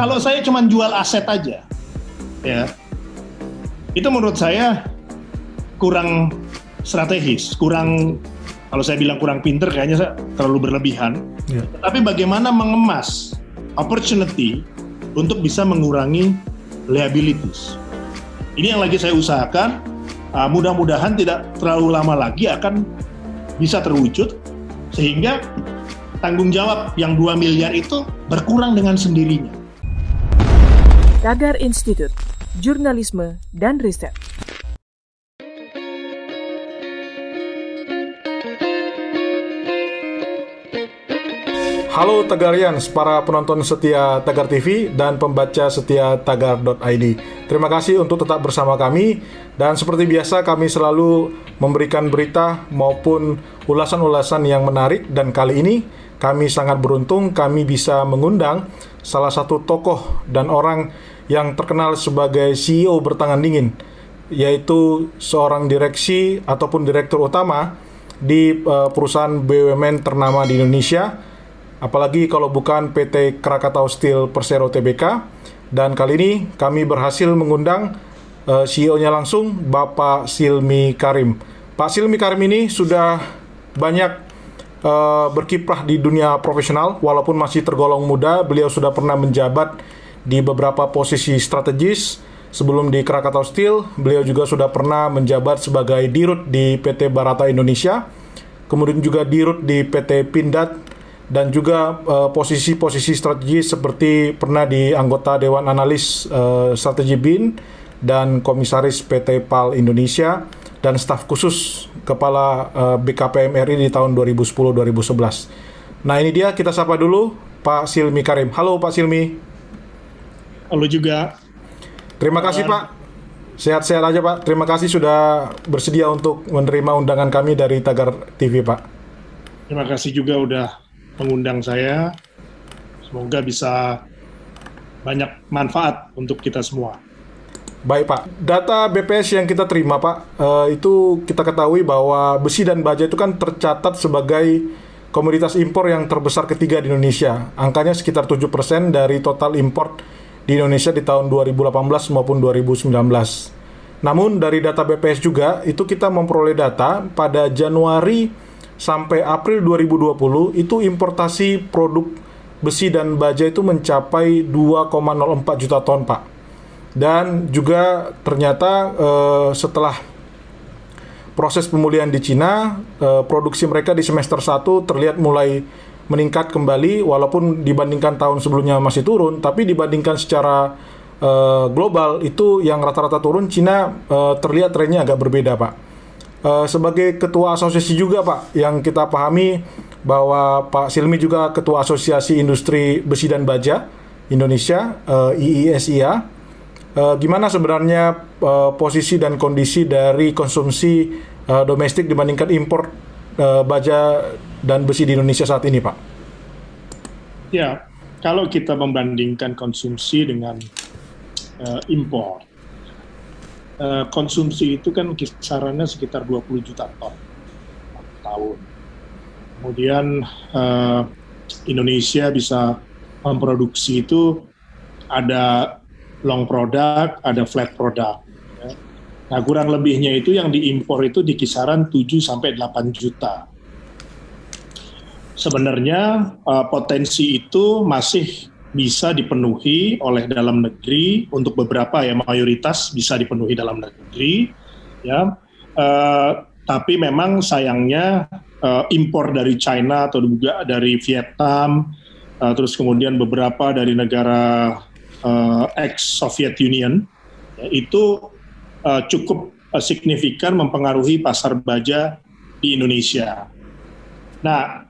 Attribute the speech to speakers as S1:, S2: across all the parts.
S1: Kalau saya cuma jual aset aja, ya, itu menurut saya kurang strategis, kurang kalau saya bilang kurang pinter kayaknya saya terlalu berlebihan. Ya. Tapi bagaimana mengemas opportunity untuk bisa mengurangi liabilities. Ini yang lagi saya usahakan. Uh, mudah-mudahan tidak terlalu lama lagi akan bisa terwujud sehingga tanggung jawab yang 2 miliar itu berkurang dengan sendirinya.
S2: Tagar Institute, Jurnalisme dan Riset.
S3: Halo Tagarians, para penonton setia Tagar TV dan pembaca setia tagar.id. Terima kasih untuk tetap bersama kami dan seperti biasa kami selalu memberikan berita maupun ulasan-ulasan yang menarik dan kali ini kami sangat beruntung kami bisa mengundang salah satu tokoh dan orang yang terkenal sebagai CEO bertangan dingin, yaitu seorang direksi ataupun direktur utama di uh, perusahaan BUMN ternama di Indonesia, apalagi kalau bukan PT Krakatau Steel Persero Tbk. Dan kali ini kami berhasil mengundang uh, eh, CEO-nya langsung, Bapak Silmi Karim. Pak Silmi Karim ini sudah banyak uh, berkiprah di dunia profesional, walaupun masih tergolong muda, beliau sudah pernah menjabat di beberapa posisi strategis. Sebelum di Krakatau Steel, beliau juga sudah pernah menjabat sebagai dirut di PT Barata Indonesia, kemudian juga dirut di PT Pindad, dan juga eh, posisi-posisi uh, strategis seperti pernah di anggota Dewan Analis uh, Strategi BIN dan Komisaris PT PAL Indonesia dan staf khusus Kepala uh, BKPM RI di tahun 2010-2011. Nah ini dia kita sapa dulu Pak Silmi Karim. Halo Pak Silmi.
S1: Halo juga.
S3: Terima kasih Pak. Sehat-sehat aja Pak. Terima kasih sudah bersedia untuk menerima undangan kami dari Tagar TV Pak.
S1: Terima kasih juga udah mengundang saya. Semoga bisa banyak manfaat untuk kita semua.
S3: Baik Pak, data BPS yang kita terima Pak, uh, itu kita ketahui bahwa besi dan baja itu kan tercatat sebagai komoditas impor yang terbesar ketiga di Indonesia. Angkanya sekitar 7% dari total import di Indonesia di tahun 2018 maupun 2019. Namun dari data BPS juga itu kita memperoleh data pada Januari sampai April 2020 itu importasi produk besi dan baja itu mencapai 2,04 juta ton, Pak. Dan juga ternyata eh, setelah proses pemulihan di Cina, eh, produksi mereka di semester 1 terlihat mulai meningkat kembali walaupun dibandingkan tahun sebelumnya masih turun tapi dibandingkan secara uh, global itu yang rata-rata turun Cina uh, terlihat trennya agak berbeda Pak. Uh, sebagai ketua asosiasi juga Pak yang kita pahami bahwa Pak Silmi juga ketua asosiasi industri besi dan baja Indonesia uh, IISIA. Uh, gimana sebenarnya uh, posisi dan kondisi dari konsumsi uh, domestik dibandingkan impor uh, baja dan besi di Indonesia saat ini, Pak?
S1: Ya, kalau kita membandingkan konsumsi dengan uh, impor, uh, konsumsi itu kan kisarannya sekitar 20 juta ton tahun. Kemudian uh, Indonesia bisa memproduksi itu ada long product, ada flat product. Ya. Nah, kurang lebihnya itu yang diimpor itu di kisaran 7 sampai 8 juta sebenarnya uh, potensi itu masih bisa dipenuhi oleh dalam negeri untuk beberapa ya mayoritas bisa dipenuhi dalam negeri ya uh, tapi memang sayangnya uh, impor dari China atau juga dari Vietnam uh, terus kemudian beberapa dari negara uh, ex Soviet Union ya, itu uh, cukup signifikan mempengaruhi pasar baja di Indonesia. Nah,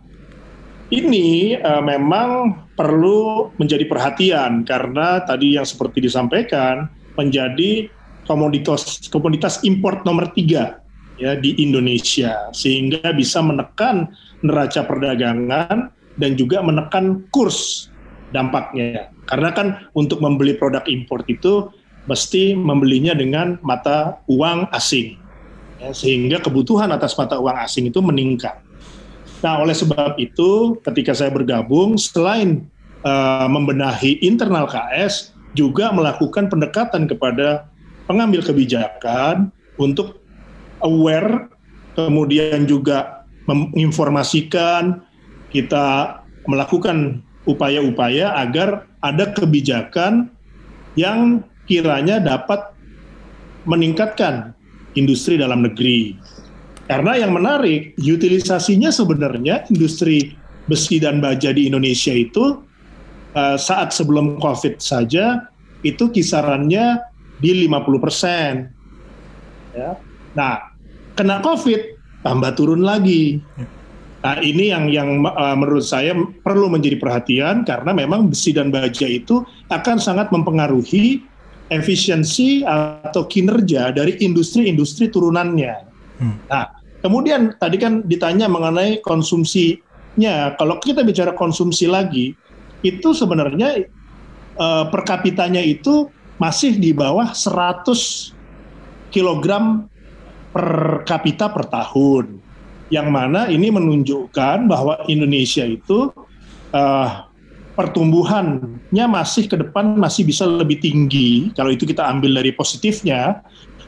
S1: ini uh, memang perlu menjadi perhatian karena tadi yang seperti disampaikan menjadi komoditas komoditas import nomor tiga ya di Indonesia. Sehingga bisa menekan neraca perdagangan dan juga menekan kurs dampaknya. Karena kan untuk membeli produk import itu mesti membelinya dengan mata uang asing. Ya, sehingga kebutuhan atas mata uang asing itu meningkat Nah, oleh sebab itu, ketika saya bergabung, selain uh, membenahi internal KS juga melakukan pendekatan kepada pengambil kebijakan untuk aware, kemudian juga menginformasikan, kita melakukan upaya-upaya agar ada kebijakan yang kiranya dapat meningkatkan industri dalam negeri. Karena yang menarik, utilisasinya sebenarnya industri besi dan baja di Indonesia itu uh, saat sebelum COVID saja itu kisarannya di 50 persen. Ya. Nah, kena COVID tambah turun lagi. Nah, ini yang yang uh, menurut saya perlu menjadi perhatian karena memang besi dan baja itu akan sangat mempengaruhi efisiensi atau kinerja dari industri-industri turunannya. Hmm. Nah, kemudian tadi kan ditanya mengenai konsumsinya. Kalau kita bicara konsumsi lagi, itu sebenarnya uh, per kapitanya itu masih di bawah 100 kg per kapita per tahun. Yang mana ini menunjukkan bahwa Indonesia itu uh, pertumbuhannya masih ke depan masih bisa lebih tinggi. Kalau itu kita ambil dari positifnya.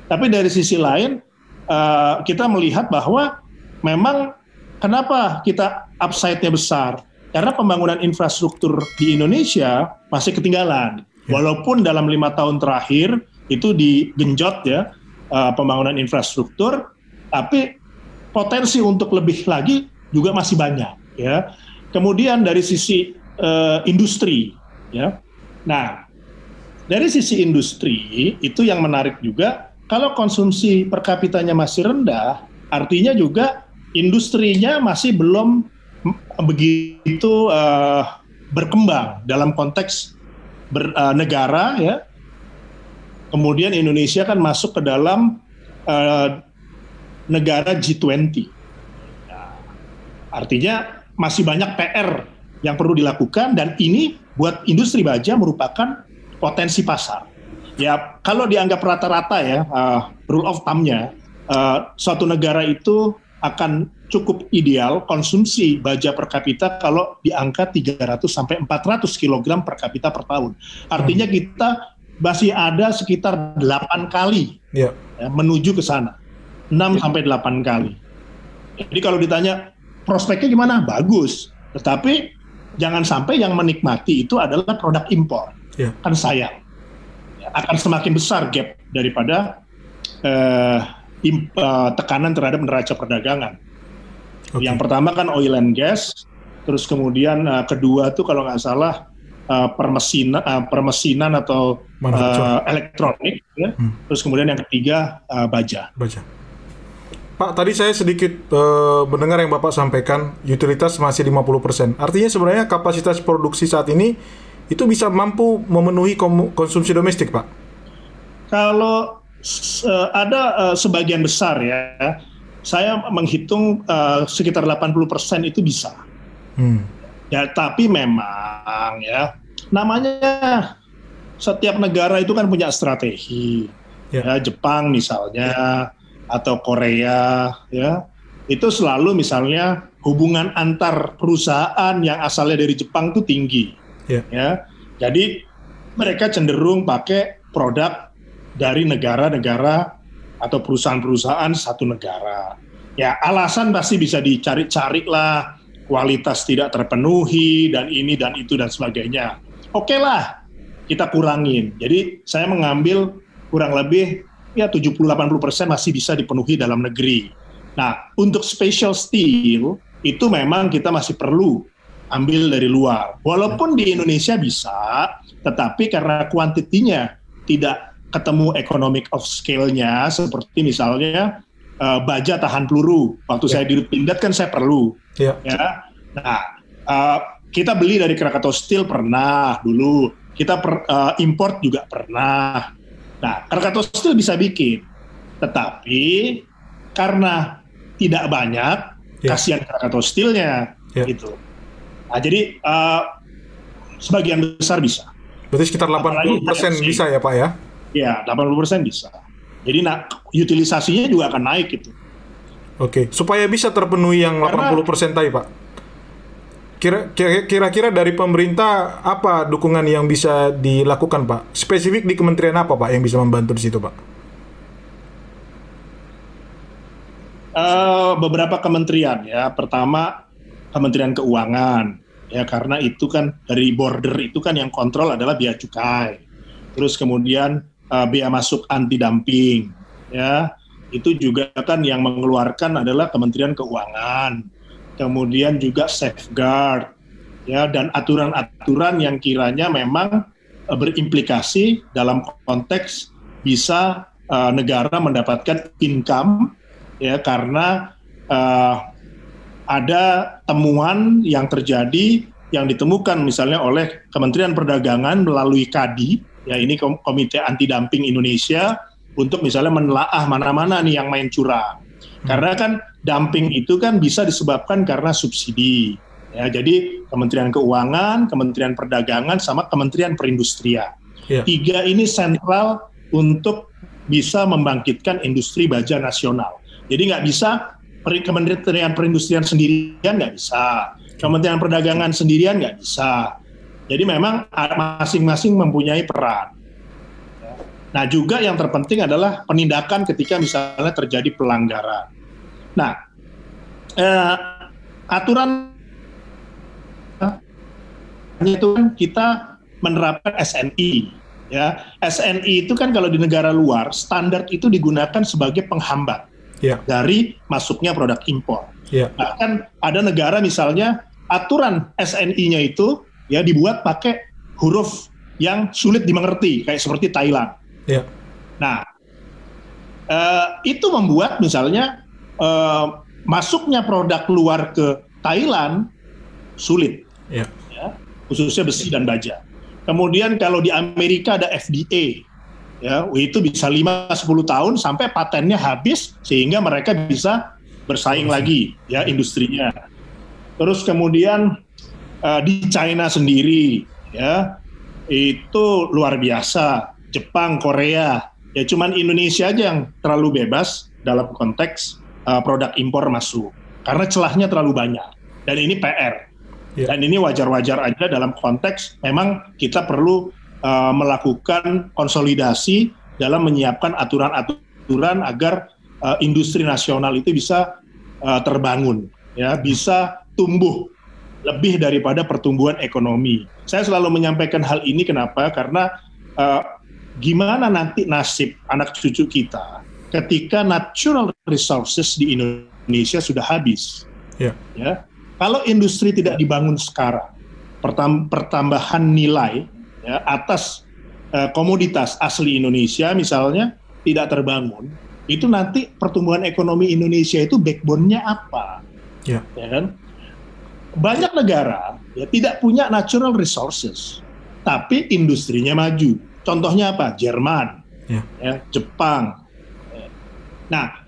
S1: Tapi dari sisi lain uh, kita melihat bahwa memang kenapa kita upside-nya besar karena pembangunan infrastruktur di Indonesia masih ketinggalan ya. walaupun dalam lima tahun terakhir itu digenjot ya uh, pembangunan infrastruktur tapi potensi untuk lebih lagi juga masih banyak ya. Kemudian dari sisi uh, industri ya. Nah, dari sisi industri itu yang menarik juga kalau konsumsi per kapitanya masih rendah, artinya juga industrinya masih belum begitu uh, berkembang dalam konteks ber, uh, negara ya. Kemudian Indonesia kan masuk ke dalam uh, negara G20. Nah, artinya masih banyak PR yang perlu dilakukan dan ini buat industri baja merupakan potensi pasar. Ya kalau dianggap rata-rata ya uh, rule of thumb-nya uh, suatu negara itu akan cukup ideal konsumsi baja per kapita kalau di angka 300 sampai 400 kg per kapita per tahun. Artinya hmm. kita masih ada sekitar 8 kali yeah. ya, menuju ke sana. 6 sampai 8 kali. Jadi kalau ditanya prospeknya gimana? Bagus. Tetapi jangan sampai yang menikmati itu adalah produk impor. Ya. Kan sayang. Akan semakin besar gap daripada uh, imp, uh, tekanan terhadap neraca perdagangan. Okay. Yang pertama kan oil and gas, terus kemudian uh, kedua tuh kalau nggak salah uh, permesinan, uh, permesinan atau uh, elektronik, ya. hmm. terus kemudian yang ketiga uh, baja.
S3: Baja. Pak, tadi saya sedikit uh, mendengar yang Bapak sampaikan, utilitas masih 50%. Artinya sebenarnya kapasitas produksi saat ini itu bisa mampu memenuhi konsumsi domestik, Pak?
S1: Kalau uh, ada uh, sebagian besar ya, saya menghitung uh, sekitar 80% itu bisa. Hmm. Ya, tapi memang ya, namanya setiap negara itu kan punya strategi. Ya, ya Jepang misalnya atau Korea ya itu selalu misalnya hubungan antar perusahaan yang asalnya dari Jepang itu tinggi yeah. ya. Jadi mereka cenderung pakai produk dari negara-negara atau perusahaan-perusahaan satu negara. Ya alasan pasti bisa dicari-cari lah kualitas tidak terpenuhi dan ini dan itu dan sebagainya. Oke okay lah kita kurangin. Jadi saya mengambil kurang lebih ya 70-80% masih bisa dipenuhi dalam negeri. Nah, untuk special steel itu memang kita masih perlu ambil dari luar. Walaupun di Indonesia bisa, tetapi karena kuantitinya tidak ketemu economic of scale-nya, seperti misalnya uh, baja tahan peluru. Waktu yeah. saya di Pindad kan saya perlu. Yeah. Ya. Nah, uh, kita beli dari Krakatau Steel pernah dulu. Kita per, uh, import juga pernah. Nah, Krakatau Steel bisa bikin, tetapi karena tidak banyak, yeah. kasihan Krakatau Steelnya yeah. gitu. Nah, jadi uh, sebagian besar bisa.
S3: Berarti sekitar 80 persen bisa ya Pak ya?
S1: Iya, 80 persen bisa. Jadi nah, utilisasinya juga akan naik gitu.
S3: Oke, supaya bisa terpenuhi yang Karena, 80 persen tadi Pak? Kira-kira dari pemerintah apa dukungan yang bisa dilakukan Pak? Spesifik di kementerian apa Pak yang bisa membantu di situ Pak?
S1: Uh, beberapa kementerian ya. Pertama Kementerian Keuangan ya karena itu kan dari border itu kan yang kontrol adalah bea cukai. Terus kemudian uh, bea masuk anti dumping ya itu juga kan yang mengeluarkan adalah Kementerian Keuangan. Kemudian juga safeguard ya dan aturan-aturan yang kiranya memang uh, berimplikasi dalam konteks bisa uh, negara mendapatkan income ya karena uh, ada temuan yang terjadi yang ditemukan misalnya oleh Kementerian Perdagangan melalui KADI, ya ini Komite Anti Dumping Indonesia untuk misalnya menelaah mana-mana nih yang main curang. Hmm. Karena kan dumping itu kan bisa disebabkan karena subsidi. Ya, jadi Kementerian Keuangan, Kementerian Perdagangan, sama Kementerian Perindustrian. Yeah. Tiga ini sentral untuk bisa membangkitkan industri baja nasional. Jadi nggak bisa Kementerian Perindustrian sendirian nggak bisa, Kementerian Perdagangan sendirian nggak bisa. Jadi memang masing-masing mempunyai peran. Nah juga yang terpenting adalah penindakan ketika misalnya terjadi pelanggaran. Nah eh, aturan itu kan kita menerapkan SNI ya SNI itu kan kalau di negara luar standar itu digunakan sebagai penghambat yeah. dari masuknya produk impor. Yeah. Bahkan ada negara misalnya aturan SNI-nya itu ya dibuat pakai huruf yang sulit dimengerti kayak seperti Thailand. Yeah. Nah, uh, itu membuat misalnya uh, masuknya produk luar ke Thailand sulit, yeah. ya, khususnya besi dan baja. Kemudian kalau di Amerika ada FDA, ya itu bisa 5 10 tahun sampai patennya habis sehingga mereka bisa bersaing lagi ya industrinya. Terus kemudian uh, di China sendiri ya itu luar biasa. Jepang, Korea, ya cuman Indonesia aja yang terlalu bebas dalam konteks uh, produk impor masuk karena celahnya terlalu banyak dan ini PR. Yeah. Dan ini wajar-wajar aja dalam konteks memang kita perlu uh, melakukan konsolidasi dalam menyiapkan aturan-aturan agar uh, industri nasional itu bisa uh, terbangun, ya, bisa tumbuh lebih daripada pertumbuhan ekonomi. Saya selalu menyampaikan hal ini kenapa? Karena uh, gimana nanti nasib anak cucu kita ketika natural resources di Indonesia sudah habis. Yeah. Ya, kalau industri tidak dibangun sekarang, pertambahan nilai ya, atas uh, komoditas asli Indonesia misalnya tidak terbangun, itu nanti pertumbuhan ekonomi Indonesia itu backbone-nya apa? Ya. ya kan? Banyak negara ya tidak punya natural resources, tapi industrinya maju. Contohnya apa? Jerman, ya. Ya, Jepang. Nah,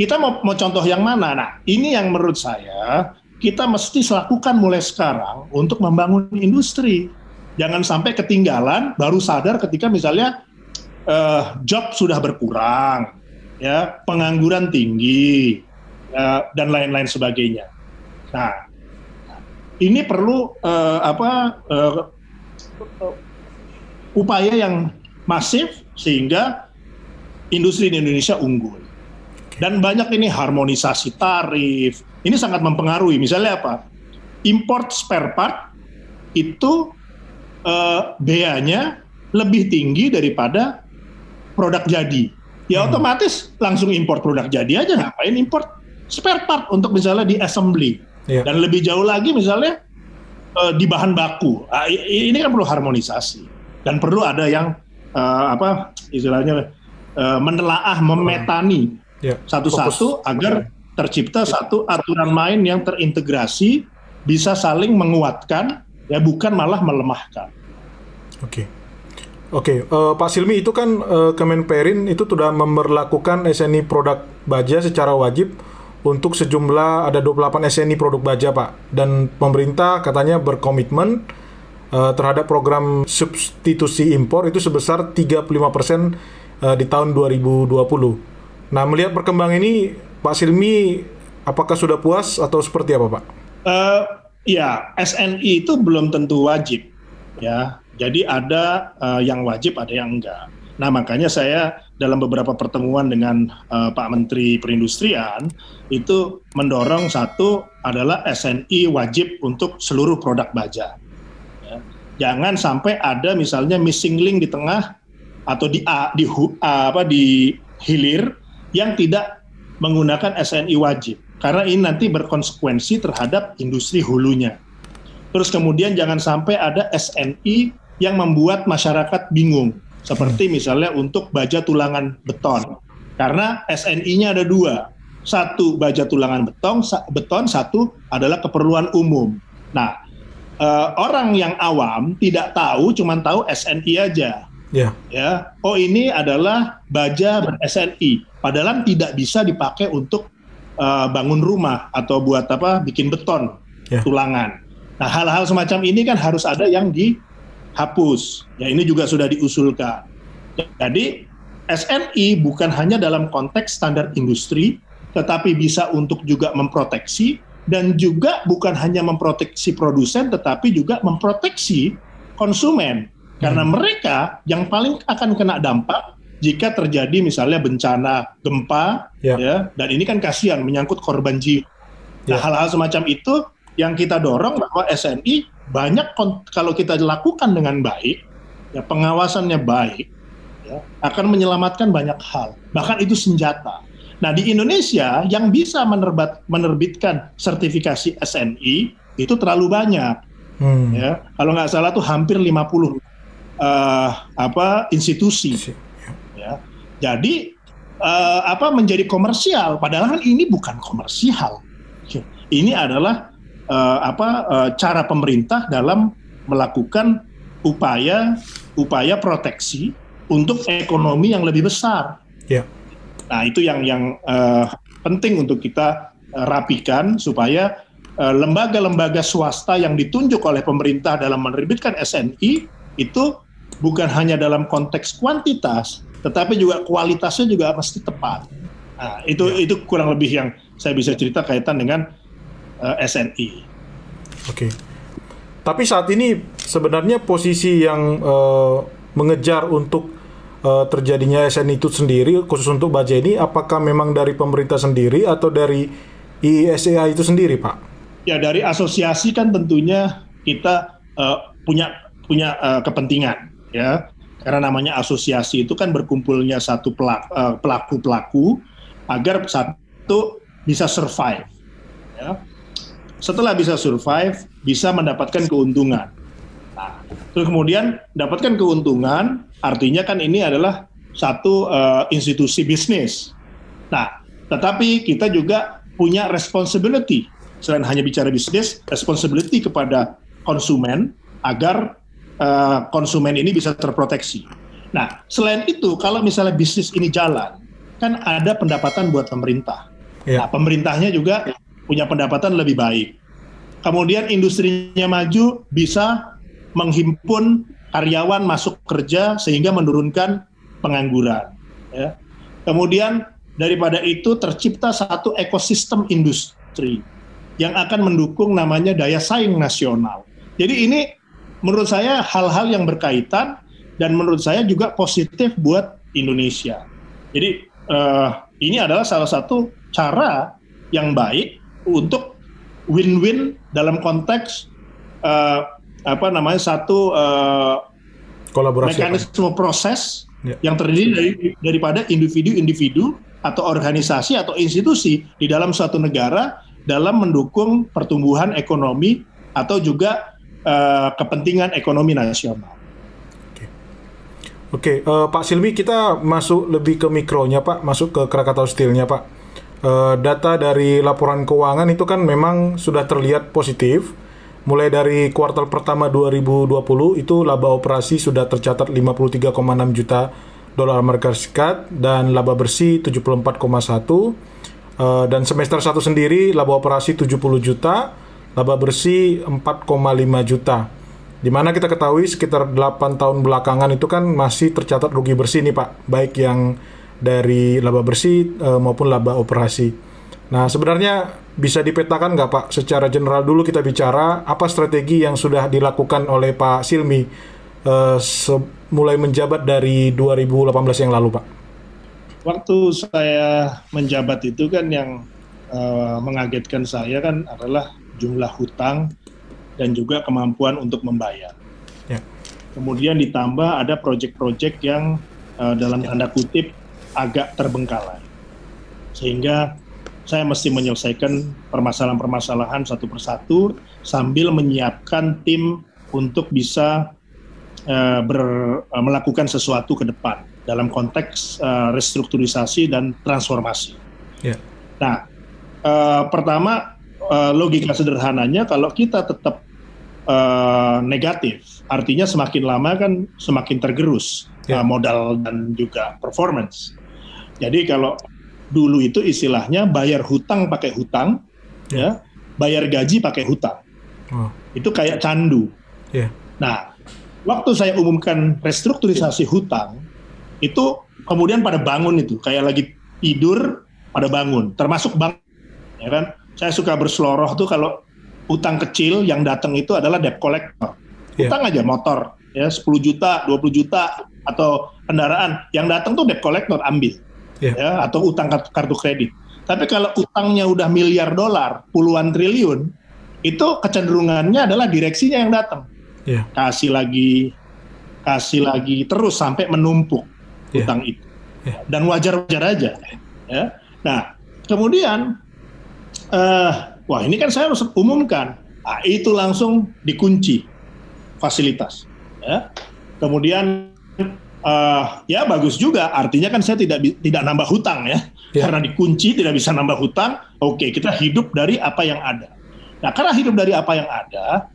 S1: kita mau, mau contoh yang mana? Nah, ini yang menurut saya kita mesti lakukan mulai sekarang untuk membangun industri jangan sampai ketinggalan baru sadar ketika misalnya uh, job sudah berkurang ya pengangguran tinggi uh, dan lain-lain sebagainya. Nah ini perlu uh, apa uh, upaya yang masif sehingga industri di Indonesia unggul. Dan banyak ini harmonisasi tarif. Ini sangat mempengaruhi. Misalnya apa? Import spare part itu uh, beanya lebih tinggi daripada produk jadi. Ya hmm. otomatis langsung import produk jadi aja ngapain import spare part untuk misalnya di assembly. Yeah. Dan lebih jauh lagi misalnya uh, di bahan baku. Nah, ini kan perlu harmonisasi dan perlu ada yang uh, apa istilahnya uh, menelaah, memetani yeah. satu-satu agar tercipta satu aturan main yang terintegrasi bisa saling menguatkan ya bukan malah melemahkan.
S3: Oke. Okay. Oke, okay, uh, eh, Pak Silmi itu kan uh, Kemenperin itu sudah memperlakukan SNI produk baja secara wajib untuk sejumlah ada 28 SNI produk baja, Pak. Dan pemerintah katanya berkomitmen uh, terhadap program substitusi impor itu sebesar 35% uh, di tahun 2020. Nah, melihat perkembangan ini, Pak Silmi apakah sudah puas atau seperti apa, Pak?
S1: Uh, ya SNI itu belum tentu wajib ya. Jadi ada uh, yang wajib, ada yang enggak. Nah makanya saya dalam beberapa pertemuan dengan uh, Pak Menteri Perindustrian itu mendorong satu adalah SNI wajib untuk seluruh produk baja. Ya. Jangan sampai ada misalnya missing link di tengah atau di A, di A, apa di hilir yang tidak menggunakan SNI wajib karena ini nanti berkonsekuensi terhadap industri hulunya. Terus kemudian jangan sampai ada SNI yang membuat masyarakat bingung seperti misalnya untuk baja tulangan beton. Karena SNI-nya ada dua. Satu baja tulangan beton, beton satu adalah keperluan umum. Nah, eh, orang yang awam tidak tahu, cuma tahu SNI aja. Ya. Ya. Oh ini adalah baja ber-SNI. Padahal tidak bisa dipakai untuk uh, bangun rumah atau buat apa bikin beton ya. tulangan. Nah hal-hal semacam ini kan harus ada yang di hapus. Ya ini juga sudah diusulkan. Jadi SNI bukan hanya dalam konteks standar industri, tetapi bisa untuk juga memproteksi dan juga bukan hanya memproteksi produsen, tetapi juga memproteksi konsumen. Karena hmm. mereka yang paling akan kena dampak jika terjadi misalnya bencana gempa, ya, ya dan ini kan kasihan menyangkut korban jiwa. Nah, ya. hal-hal semacam itu yang kita dorong bahwa SNI banyak kalau kita lakukan dengan baik, ya pengawasannya baik, ya, akan menyelamatkan banyak hal. Bahkan itu senjata. Nah di Indonesia yang bisa menerbat, menerbitkan sertifikasi SNI itu terlalu banyak. Hmm. Ya, kalau nggak salah tuh hampir 50 uh, eh, apa institusi. Jadi uh, apa menjadi komersial padahal kan ini bukan komersial. Ini adalah uh, apa uh, cara pemerintah dalam melakukan upaya upaya proteksi untuk ekonomi yang lebih besar. Ya. Nah itu yang yang uh, penting untuk kita uh, rapikan supaya lembaga-lembaga uh, swasta yang ditunjuk oleh pemerintah dalam menerbitkan SNI itu bukan hanya dalam konteks kuantitas, tetapi juga kualitasnya juga mesti tepat. Nah, itu ya. itu kurang lebih yang saya bisa cerita kaitan dengan uh, eh, SNI.
S3: Oke. Okay. Tapi saat ini sebenarnya posisi yang uh, mengejar untuk uh, terjadinya SNI itu sendiri khusus untuk baja ini apakah memang dari pemerintah sendiri atau dari ISEA itu sendiri, Pak?
S1: Ya dari asosiasi kan tentunya kita uh, punya punya uh, kepentingan ya karena namanya asosiasi itu kan berkumpulnya satu pelaku pelaku agar satu bisa survive ya setelah bisa survive, bisa mendapatkan keuntungan. Nah, terus kemudian dapatkan keuntungan, artinya kan ini adalah satu uh, institusi bisnis. Nah, tetapi kita juga punya responsibility selain hanya bicara bisnis, responsibility kepada konsumen agar uh, konsumen ini bisa terproteksi. Nah, selain itu, kalau misalnya bisnis ini jalan, kan ada pendapatan buat pemerintah. Ya. Nah, pemerintahnya juga punya pendapatan lebih baik. Kemudian industrinya maju bisa menghimpun karyawan masuk kerja sehingga menurunkan pengangguran. Ya. Kemudian daripada itu tercipta satu ekosistem industri yang akan mendukung namanya daya saing nasional. Jadi ini menurut saya hal-hal yang berkaitan dan menurut saya juga positif buat Indonesia. Jadi uh, ini adalah salah satu cara yang baik untuk win-win dalam konteks uh, apa namanya satu uh, kolaborasi mekanisme apa? proses ya. yang terdiri dari daripada individu-individu atau organisasi atau institusi di dalam suatu negara dalam mendukung pertumbuhan ekonomi atau juga uh, kepentingan ekonomi nasional.
S3: Oke, okay. uh, Pak Silmi kita masuk lebih ke mikronya Pak, masuk ke Krakatau Steelnya Pak uh, data dari laporan keuangan itu kan memang sudah terlihat positif. Mulai dari kuartal pertama 2020 itu laba operasi sudah tercatat 53,6 juta dolar Amerika Serikat dan laba bersih 74,1 uh, eh, dan semester 1 sendiri laba operasi 70 juta, laba bersih 4,5 juta. Di mana kita ketahui sekitar 8 tahun belakangan itu kan masih tercatat rugi bersih nih Pak, baik yang dari laba bersih uh, maupun laba operasi. Nah, sebenarnya bisa dipetakan nggak Pak, secara general dulu kita bicara, apa strategi yang sudah dilakukan oleh Pak Silmi uh, mulai menjabat dari 2018 yang lalu Pak?
S1: Waktu saya menjabat itu kan yang uh, mengagetkan saya kan adalah jumlah hutang dan juga kemampuan untuk membayar. Ya. Kemudian ditambah ada proyek-proyek yang uh, dalam tanda kutip agak terbengkalai. Sehingga saya mesti menyelesaikan permasalahan-permasalahan satu persatu sambil menyiapkan tim untuk bisa uh, ber, uh, melakukan sesuatu ke depan dalam konteks uh, restrukturisasi dan transformasi. Yeah. Nah, uh, pertama uh, logika sederhananya kalau kita tetap uh, negatif, artinya semakin lama kan semakin tergerus yeah. uh, modal dan juga performance. Jadi kalau dulu itu istilahnya bayar hutang pakai hutang, ya, bayar gaji pakai hutang. Oh. Itu kayak candu. Yeah. Nah, waktu saya umumkan restrukturisasi hutang, itu kemudian pada bangun itu, kayak lagi tidur pada bangun, termasuk bank, ya kan? Saya suka berseloroh tuh kalau hutang kecil yang datang itu adalah debt collector. Yeah. Hutang aja motor, ya 10 juta, 20 juta atau kendaraan yang datang tuh debt collector ambil yeah. ya atau utang kartu kredit. Tapi kalau utangnya udah miliar dolar, puluhan triliun, itu kecenderungannya adalah direksinya yang datang. Yeah. Kasih lagi, kasih lagi terus sampai menumpuk yeah. utang itu. Yeah. Dan wajar-wajar aja. Ya. Nah, kemudian, uh, wah ini kan saya harus umumkan. Nah, itu langsung dikunci fasilitas. Ya. Kemudian uh, ya bagus juga. Artinya kan saya tidak tidak nambah hutang ya. ya. Karena dikunci tidak bisa nambah hutang. Oke, kita hidup dari apa yang ada. Nah, karena hidup dari apa yang ada,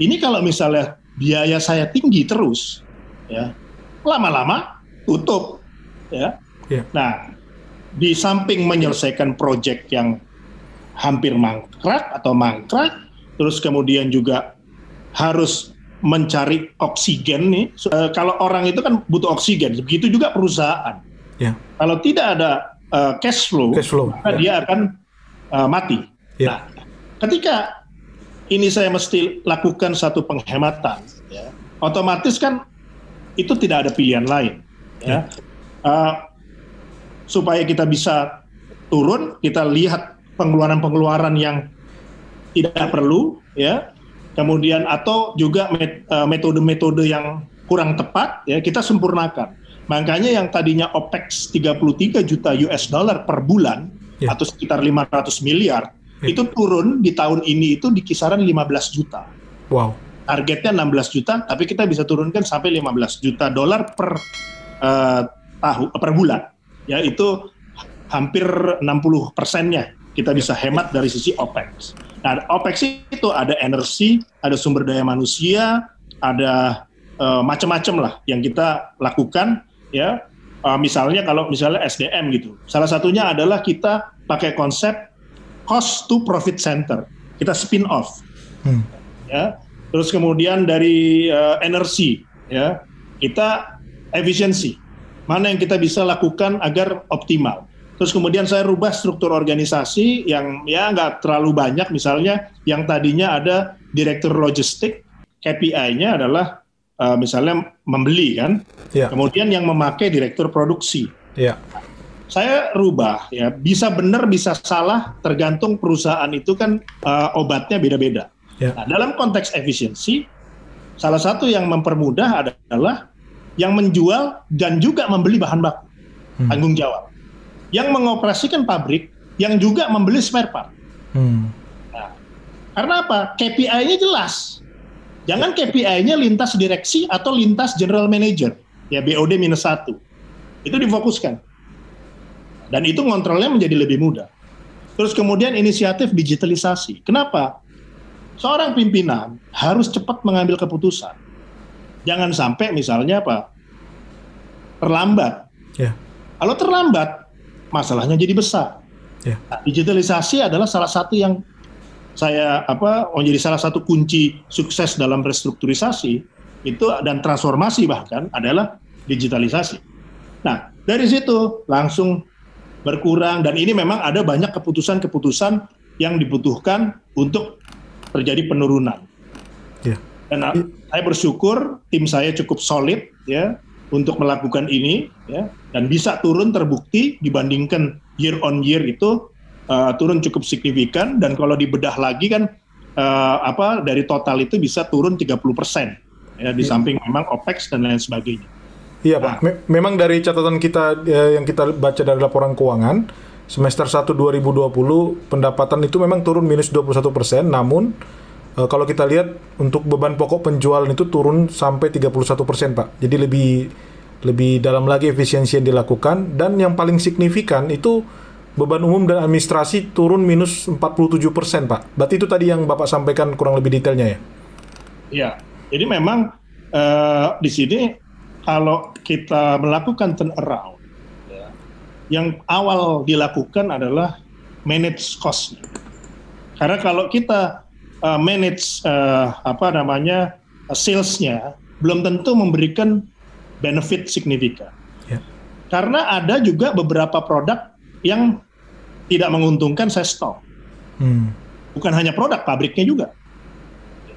S1: ini kalau misalnya biaya saya tinggi terus, ya, lama-lama tutup, ya. ya. Nah, di samping menyelesaikan proyek yang hampir mangkrak atau mangkrak, terus kemudian juga harus mencari oksigen nih. Uh, kalau orang itu kan butuh oksigen, begitu juga perusahaan. Yeah. Kalau tidak ada uh, cash flow, cash flow maka yeah. dia akan uh, mati. Yeah. Nah, ketika ini saya mesti lakukan satu penghematan, ya, otomatis kan itu tidak ada pilihan lain. Ya. Uh, supaya kita bisa turun, kita lihat pengeluaran-pengeluaran yang tidak perlu, ya kemudian atau juga eh, metode-metode yang kurang tepat ya kita sempurnakan. Makanya yang tadinya OPEX 33 juta US dollar per bulan yeah. atau sekitar 500 miliar yeah. itu turun di tahun ini itu di kisaran 15 juta. Wow. Targetnya 16 juta, tapi kita bisa turunkan sampai 15 juta dolar per uh, tahu per bulan. Ya itu hampir 60 persennya kita bisa hemat dari sisi OPEX. Nah, OPEX itu ada energi, ada sumber daya manusia, ada uh, macam-macam lah yang kita lakukan ya. Uh, misalnya kalau misalnya SDM gitu. Salah satunya adalah kita pakai konsep cost to profit center. Kita spin off. Hmm. Ya. Terus kemudian dari uh, energi ya. Kita efisiensi. Mana yang kita bisa lakukan agar optimal. Terus kemudian saya rubah struktur organisasi yang ya nggak terlalu banyak, misalnya yang tadinya ada direktur logistik, KPI-nya adalah uh, misalnya membeli kan, ya. kemudian yang memakai direktur produksi. Ya. Saya rubah ya, bisa benar bisa salah tergantung perusahaan itu kan uh, obatnya beda-beda. Ya. Nah, dalam konteks efisiensi, salah satu yang mempermudah adalah yang menjual dan juga membeli bahan baku, hmm. tanggung jawab yang mengoperasikan pabrik yang juga membeli spare part. Hmm. Nah, karena apa? KPI-nya jelas. Jangan KPI-nya lintas direksi atau lintas general manager, ya BOD minus satu. Itu difokuskan. Dan itu kontrolnya menjadi lebih mudah. Terus kemudian inisiatif digitalisasi. Kenapa? Seorang pimpinan harus cepat mengambil keputusan. Jangan sampai misalnya apa? Terlambat. Yeah. Kalau terlambat, masalahnya jadi besar. Yeah. Nah, digitalisasi adalah salah satu yang saya apa menjadi salah satu kunci sukses dalam restrukturisasi itu dan transformasi bahkan adalah digitalisasi. Nah dari situ langsung berkurang dan ini memang ada banyak keputusan-keputusan yang dibutuhkan untuk terjadi penurunan.
S3: Ya.
S1: Dan uh, saya bersyukur tim saya cukup solid ya untuk melakukan ini ya dan bisa turun terbukti dibandingkan year on year itu uh, turun cukup signifikan dan kalau dibedah lagi kan uh, apa dari total itu bisa turun 30 persen ya di
S3: Ya.
S1: samping memang OPEX dan lain sebagainya.
S3: Iya Pak, Me- memang dari catatan kita eh, yang kita baca dari laporan keuangan semester 1 2020 pendapatan itu memang turun minus 21 persen, namun eh, kalau kita lihat untuk beban pokok penjualan itu turun sampai 31 persen Pak. Jadi lebih lebih dalam lagi efisiensi yang dilakukan dan yang paling signifikan itu beban umum dan administrasi turun minus 47 persen Pak. Berarti itu tadi yang Bapak sampaikan kurang lebih detailnya ya?
S1: Ya, jadi memang eh, di sini kalau kita melakukan turnaround, ya, yang awal dilakukan adalah manage cost. Karena kalau kita eh, manage eh, apa namanya eh, salesnya, belum tentu memberikan benefit signifikan.
S3: Ya.
S1: Karena ada juga beberapa produk yang tidak menguntungkan saya stop.
S3: Hmm.
S1: Bukan hanya produk, pabriknya juga.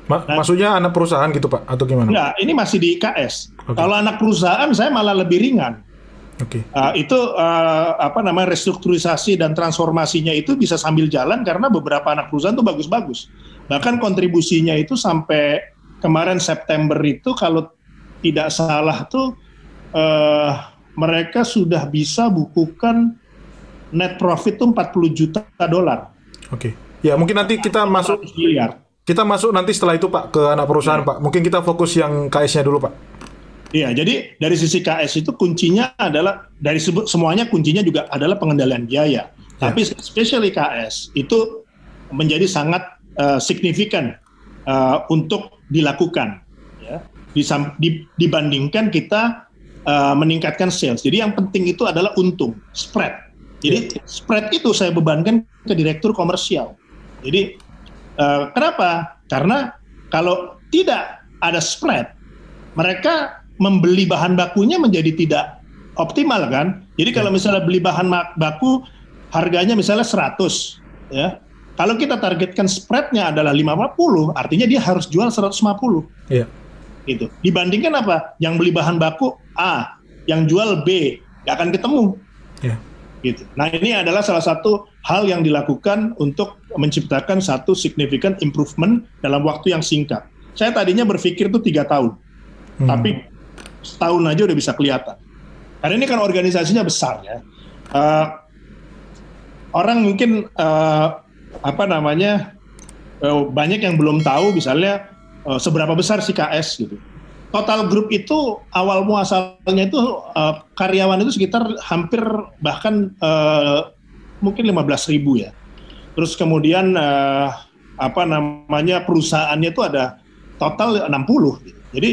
S3: Ma-
S1: Nah.
S3: maksudnya anak perusahaan gitu Pak atau gimana?
S1: Enggak, ini masih di IKS.
S3: Oke.
S1: Kalau anak perusahaan saya malah lebih ringan.
S3: Oke.
S1: Uh, itu uh, apa namanya restrukturisasi dan transformasinya itu bisa sambil jalan karena beberapa anak perusahaan itu bagus-bagus. Bahkan kontribusinya itu sampai kemarin September itu kalau tidak salah tuh uh, mereka sudah bisa bukukan net profit tuh 40 juta dolar.
S3: Oke. Ya, mungkin nanti kita masuk
S1: 100 miliar.
S3: kita masuk nanti setelah itu Pak ke anak perusahaan
S1: Iya.
S3: Pak. Mungkin kita fokus yang KS-nya dulu Pak.
S1: Iya, jadi dari sisi KS itu kuncinya adalah dari semuanya kuncinya juga adalah pengendalian biaya. Tapi especially KS itu menjadi sangat eh, signifikan eh, untuk dilakukan ya. Disam- di- dibandingkan kita eh, meningkatkan sales. Jadi yang penting itu adalah untung, spread. Jadi spread itu saya bebankan ke direktur komersial. Jadi eh, kenapa? Karena kalau tidak ada spread, mereka membeli bahan bakunya menjadi tidak optimal kan. Jadi kalau misalnya beli bahan baku harganya misalnya 100 ya. Kalau kita targetkan spreadnya adalah 50, artinya dia harus jual 150
S3: Iya.
S1: gitu. Dibandingkan apa? Yang beli bahan baku A, yang jual B, nggak akan ketemu
S3: Iya.
S1: gitu. Nah ini adalah salah satu hal yang dilakukan untuk menciptakan satu significant improvement dalam waktu yang singkat. Saya tadinya berpikir itu tiga tahun,
S3: Hmm.
S1: tapi setahun aja udah bisa kelihatan. Karena ini kan organisasinya besar ya. Eh, orang mungkin eh, apa namanya eh, banyak yang belum tahu misalnya eh, seberapa besar si KS gitu. Total grup itu awal muasalnya itu eh, karyawan itu sekitar hampir bahkan eh, mungkin 15 ribu ya. Terus kemudian apa namanya perusahaannya itu ada total 60 gitu. Jadi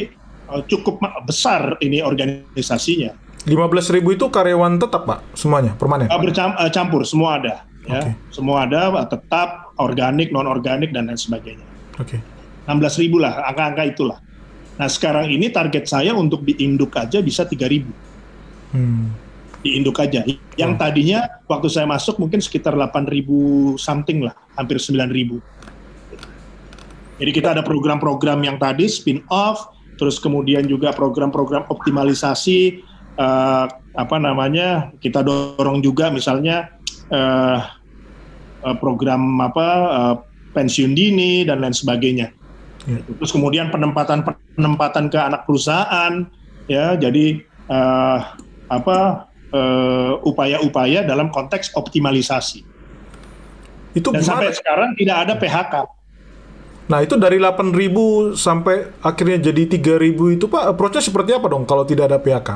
S1: cukup besar ini organisasinya.
S3: 15.000 itu karyawan tetap Pak semuanya permanen.
S1: Eh, bercam- eh, campur semua ada ya.
S3: Oke.
S1: Semua ada tetap organik, non organik dan lain sebagainya.
S3: Oke.
S1: 16 ribu lah, angka-angka itulah. Nah sekarang ini target saya untuk di induk aja bisa 3 ribu.
S3: Hmm.
S1: Di induk aja. Yang tadinya waktu saya masuk mungkin sekitar 8 ribu something lah, hampir 9 ribu. Jadi kita ada program-program yang tadi spin off, terus kemudian juga program-program optimalisasi, eh, apa namanya, kita dorong juga misalnya eh, eh, program apa eh, pensiun dini dan lain sebagainya.
S3: Ya.
S1: Terus kemudian penempatan penempatan ke anak perusahaan, ya, jadi eh, apa eh, upaya-upaya dalam konteks optimalisasi.
S3: Itu
S1: Dan
S3: gimana?
S1: sampai sekarang tidak ada PHK.
S3: Nah, itu dari 8.000 sampai akhirnya jadi 3.000 itu Pak, approach-nya seperti apa dong kalau tidak ada PHK?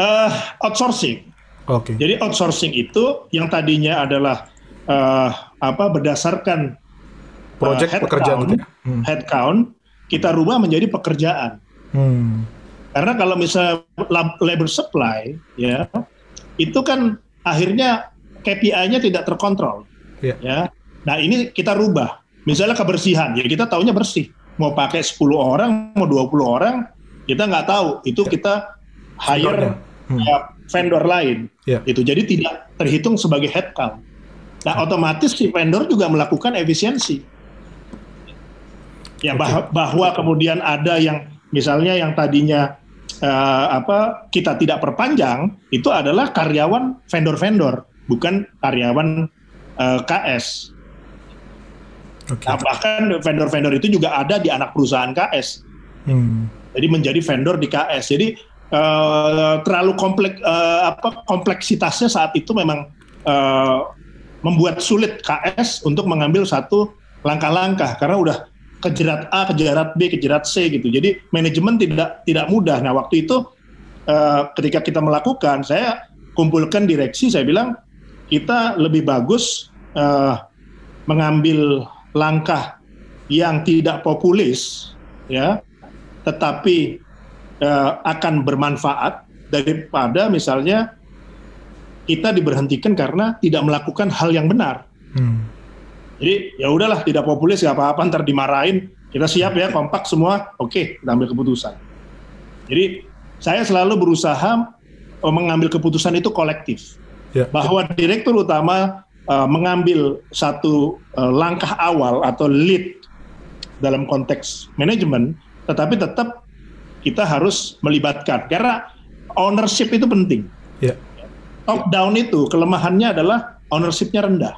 S1: Eh, outsourcing.
S3: Oke.
S1: Jadi outsourcing itu yang tadinya adalah eh, apa berdasarkan eh,
S3: Project
S1: headcount,
S3: pekerjaan gitu ya? Hmm.
S1: headcount, kita rubah menjadi pekerjaan.
S3: Hmm.
S1: Karena kalau misalnya lab- labor supply, ya itu kan akhirnya KPI-nya tidak terkontrol.
S3: Iya.
S1: Ya. Nah ini kita rubah. Misalnya kebersihan, ya kita taunya bersih. Mau pakai 10 orang, mau 20 orang, kita nggak tahu. Itu kita hire.
S3: Hmm.
S1: ya, vendor lain.
S3: Ya.
S1: Itu jadi tidak terhitung sebagai headcount. Nah, otomatis si vendor juga melakukan efisiensi. Ya bah- bahwa kemudian ada yang misalnya yang tadinya eh, apa kita tidak perpanjang itu adalah karyawan vendor-vendor, bukan karyawan eh, KS.
S3: Oke.
S1: Nah, bahkan vendor-vendor itu juga ada di anak perusahaan KS.
S3: Hmm.
S1: Jadi menjadi vendor di KS. Jadi eh, terlalu kompleks eh, apa kompleksitasnya saat itu memang eh, membuat sulit KS untuk mengambil satu langkah-langkah karena udah kejerat A, kejerat B, kejerat C gitu. Jadi manajemen tidak tidak mudah. Nah waktu itu eh, ketika kita melakukan, saya kumpulkan direksi, saya bilang kita lebih bagus eh, mengambil langkah yang tidak populis, ya, tetapi eh, akan bermanfaat daripada misalnya kita diberhentikan karena tidak melakukan hal yang benar.
S3: Hmm.
S1: Jadi ya udahlah tidak populis nggak apa-apa ntar dimarahin kita siap ya kompak semua oke kita ambil keputusan. Jadi saya selalu berusaha eh, mengambil keputusan itu kolektif
S3: Ya.
S1: bahwa direktur utama eh, mengambil satu eh, langkah awal atau lead dalam konteks manajemen tetapi tetap kita harus melibatkan karena ownership itu penting
S3: Ya.
S1: Top down itu kelemahannya adalah ownershipnya rendah.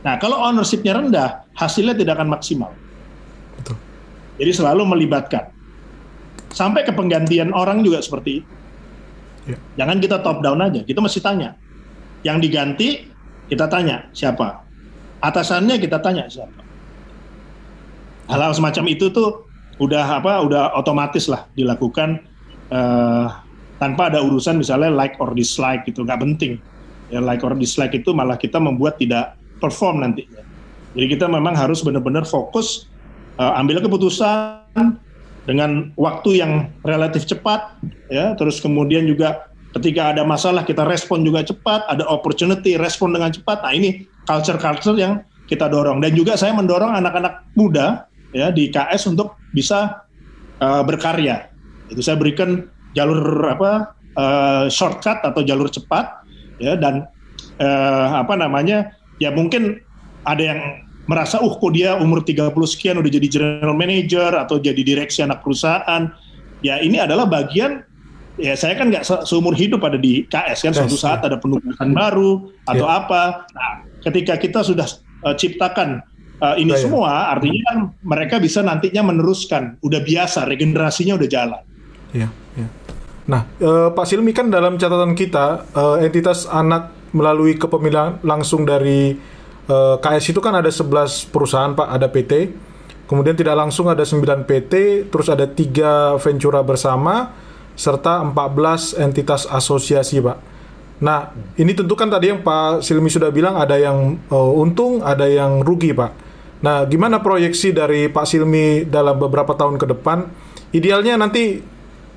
S1: Nah, kalau ownershipnya rendah, hasilnya tidak akan maksimal.
S3: Betul.
S1: Jadi selalu melibatkan. Sampai ke penggantian orang juga seperti itu.
S3: Ya.
S1: Jangan kita top down aja, kita mesti tanya. Yang diganti, kita tanya siapa. Atasannya kita tanya siapa. Hal-hal semacam itu tuh udah apa, udah otomatis lah dilakukan eh, tanpa ada urusan misalnya like or dislike gitu, nggak penting. Ya like or dislike itu malah kita membuat tidak perform nantinya. Jadi kita memang harus benar-benar fokus eh, ambil keputusan dengan waktu yang relatif cepat, ya. Terus kemudian juga ketika ada masalah kita respon juga cepat, ada opportunity respon dengan cepat. Nah ini culture-culture yang kita dorong dan juga saya mendorong anak-anak muda ya di KS untuk bisa eh, berkarya. Itu saya berikan jalur apa eh, shortcut atau jalur cepat ya dan eh, apa namanya ya mungkin ada yang merasa uh kok dia umur 30 sekian udah jadi general manager atau jadi direksi anak perusahaan ya ini adalah bagian ya saya kan nggak se- seumur hidup ada di KS kan suatu saat
S3: ya.
S1: ada penugasan baru atau
S3: Ya.
S1: apa nah ketika kita sudah eh, ciptakan eh, ini
S3: Ya, ya.
S1: semua artinya kan mereka bisa nantinya meneruskan udah biasa regenerasinya udah jalan
S3: Iya, iya. Nah, eh, Pak Silmi kan dalam catatan kita eh, entitas anak melalui kepemilikan langsung dari eh, KS itu kan ada 11 perusahaan Pak, ada PT. Kemudian tidak langsung ada 9 PT, terus ada 3 Ventura bersama serta 14 entitas asosiasi, Pak. Nah, ini tentu kan tadi yang Pak Silmi sudah bilang ada yang eh, untung, ada yang rugi, Pak. Nah, gimana proyeksi dari Pak Silmi dalam beberapa tahun ke depan? Idealnya nanti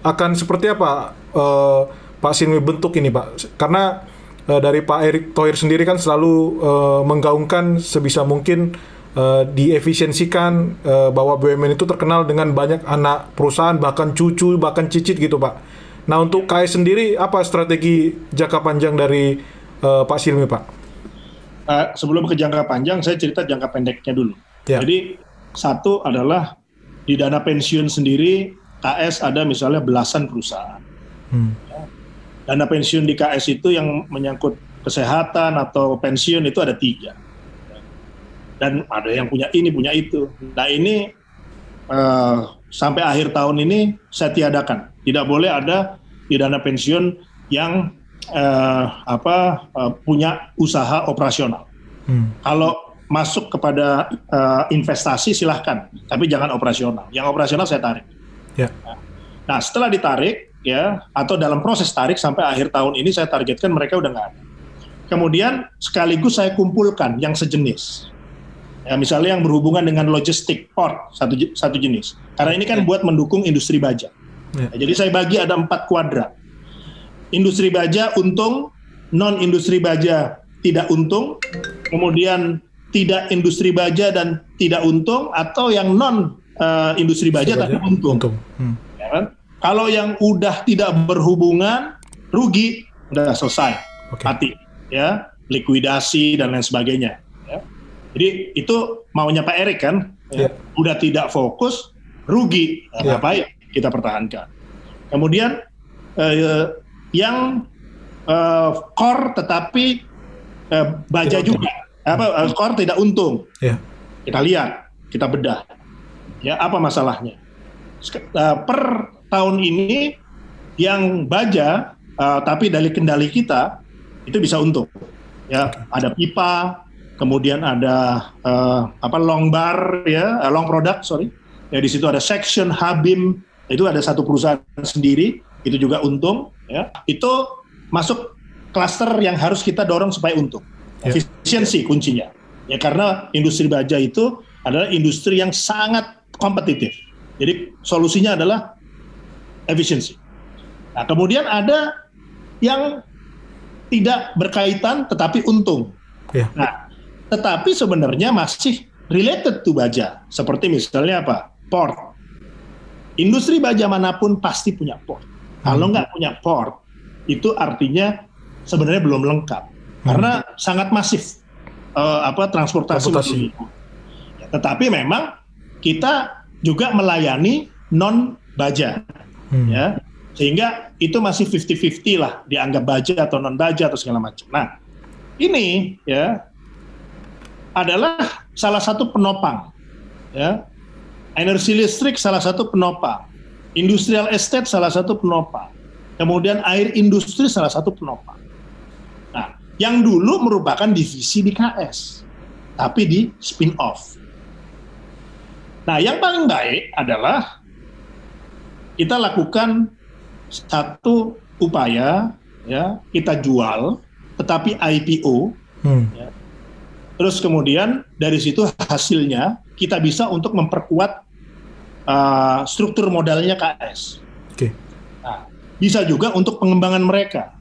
S3: akan seperti apa eh, Pak Silmi bentuk ini, Pak? Karena eh, dari Pak Erick Thohir sendiri kan selalu eh, menggaungkan sebisa mungkin eh, diefisiensikan eh, bahwa BUMN itu terkenal dengan banyak anak perusahaan bahkan cucu bahkan cicit gitu Pak. Nah untuk KS sendiri apa strategi jangka panjang dari eh, Pak Silmi Pak?
S1: Eh, sebelum ke jangka panjang, saya cerita jangka pendeknya dulu.
S3: Ya.
S1: Jadi satu adalah di dana pensiun sendiri KS ada misalnya belasan perusahaan.
S3: Hmm.
S1: Dana pensiun di KS itu yang menyangkut kesehatan atau pensiun itu ada tiga. Dan ada yang punya ini, punya itu. Nah ini eh, sampai akhir tahun ini saya tiadakan. Tidak boleh ada di dana pensiun yang eh, apa eh, punya usaha operasional.
S3: Hmm.
S1: Kalau masuk kepada eh, investasi silahkan, tapi jangan operasional. Yang operasional saya tarik.
S3: Ya.
S1: Nah setelah ditarik ya atau dalam proses tarik sampai akhir tahun ini saya targetkan mereka udah nggak ada. Kemudian sekaligus saya kumpulkan yang sejenis. Ya, misalnya yang berhubungan dengan logistik port satu satu jenis. Karena ini kan buat mendukung industri baja.
S3: Ya.
S1: Nah, jadi saya bagi ada empat kuadran. Industri baja untung, non industri baja tidak untung, kemudian tidak industri baja dan tidak untung, atau yang non eh, industri baja tapi untung.
S3: Untung. Hmm.
S1: Ya kan? Kalau yang udah tidak berhubungan, rugi. udah selesai
S3: Oke.
S1: mati ya likuidasi dan lain sebagainya ya. jadi itu maunya Pak Erik kan ya.
S3: Iya.
S1: udah tidak fokus rugi
S3: Iya.
S1: nah, ngapain kita pertahankan kemudian eh, yang eh, core tetapi eh, baja
S3: Tidak untung.
S1: juga apa eh, core tidak untung
S3: Ya.
S1: kita lihat kita bedah ya apa masalahnya? Eh, per tahun ini yang baja eh, tapi dari kendali kita itu bisa untung. Ya ada pipa kemudian ada eh, apa long bar ya long product sorry. Ya di situ ada section habim itu ada satu perusahaan sendiri itu juga untung ya. Itu masuk klaster yang harus kita dorong supaya untung.
S3: Ya.
S1: efisiensi kuncinya. Ya karena industri baja itu adalah industri yang sangat kompetitif jadi solusinya adalah efisiensi nah kemudian ada yang tidak berkaitan tetapi untung
S3: Ya.
S1: Nah, tetapi sebenarnya masih related to baja. Seperti misalnya apa? Port. Industri baja mana pun pasti punya port. Kalau nggak punya port, itu artinya sebenarnya belum lengkap. Karena sangat masif eh, apa transportasi.
S3: Transportasi.
S1: Ya, tetapi memang kita juga melayani non baja
S3: Hmm.
S1: ya. Sehingga itu masih 50-50 lah dianggap baja atau non baja atau segala macam. Nah ini ya adalah salah satu penopang ya. Energi listrik salah satu penopang. Industrial estate salah satu penopang. Kemudian air industri salah satu penopang. Nah yang dulu merupakan divisi di KS tapi di spin off nah yang paling baik adalah kita lakukan satu upaya ya kita jual tetapi IPO
S3: Hmm.
S1: terus kemudian dari situ hasilnya kita bisa untuk memperkuat uh, struktur modalnya KS
S3: Oke.
S1: Nah, bisa juga untuk pengembangan mereka.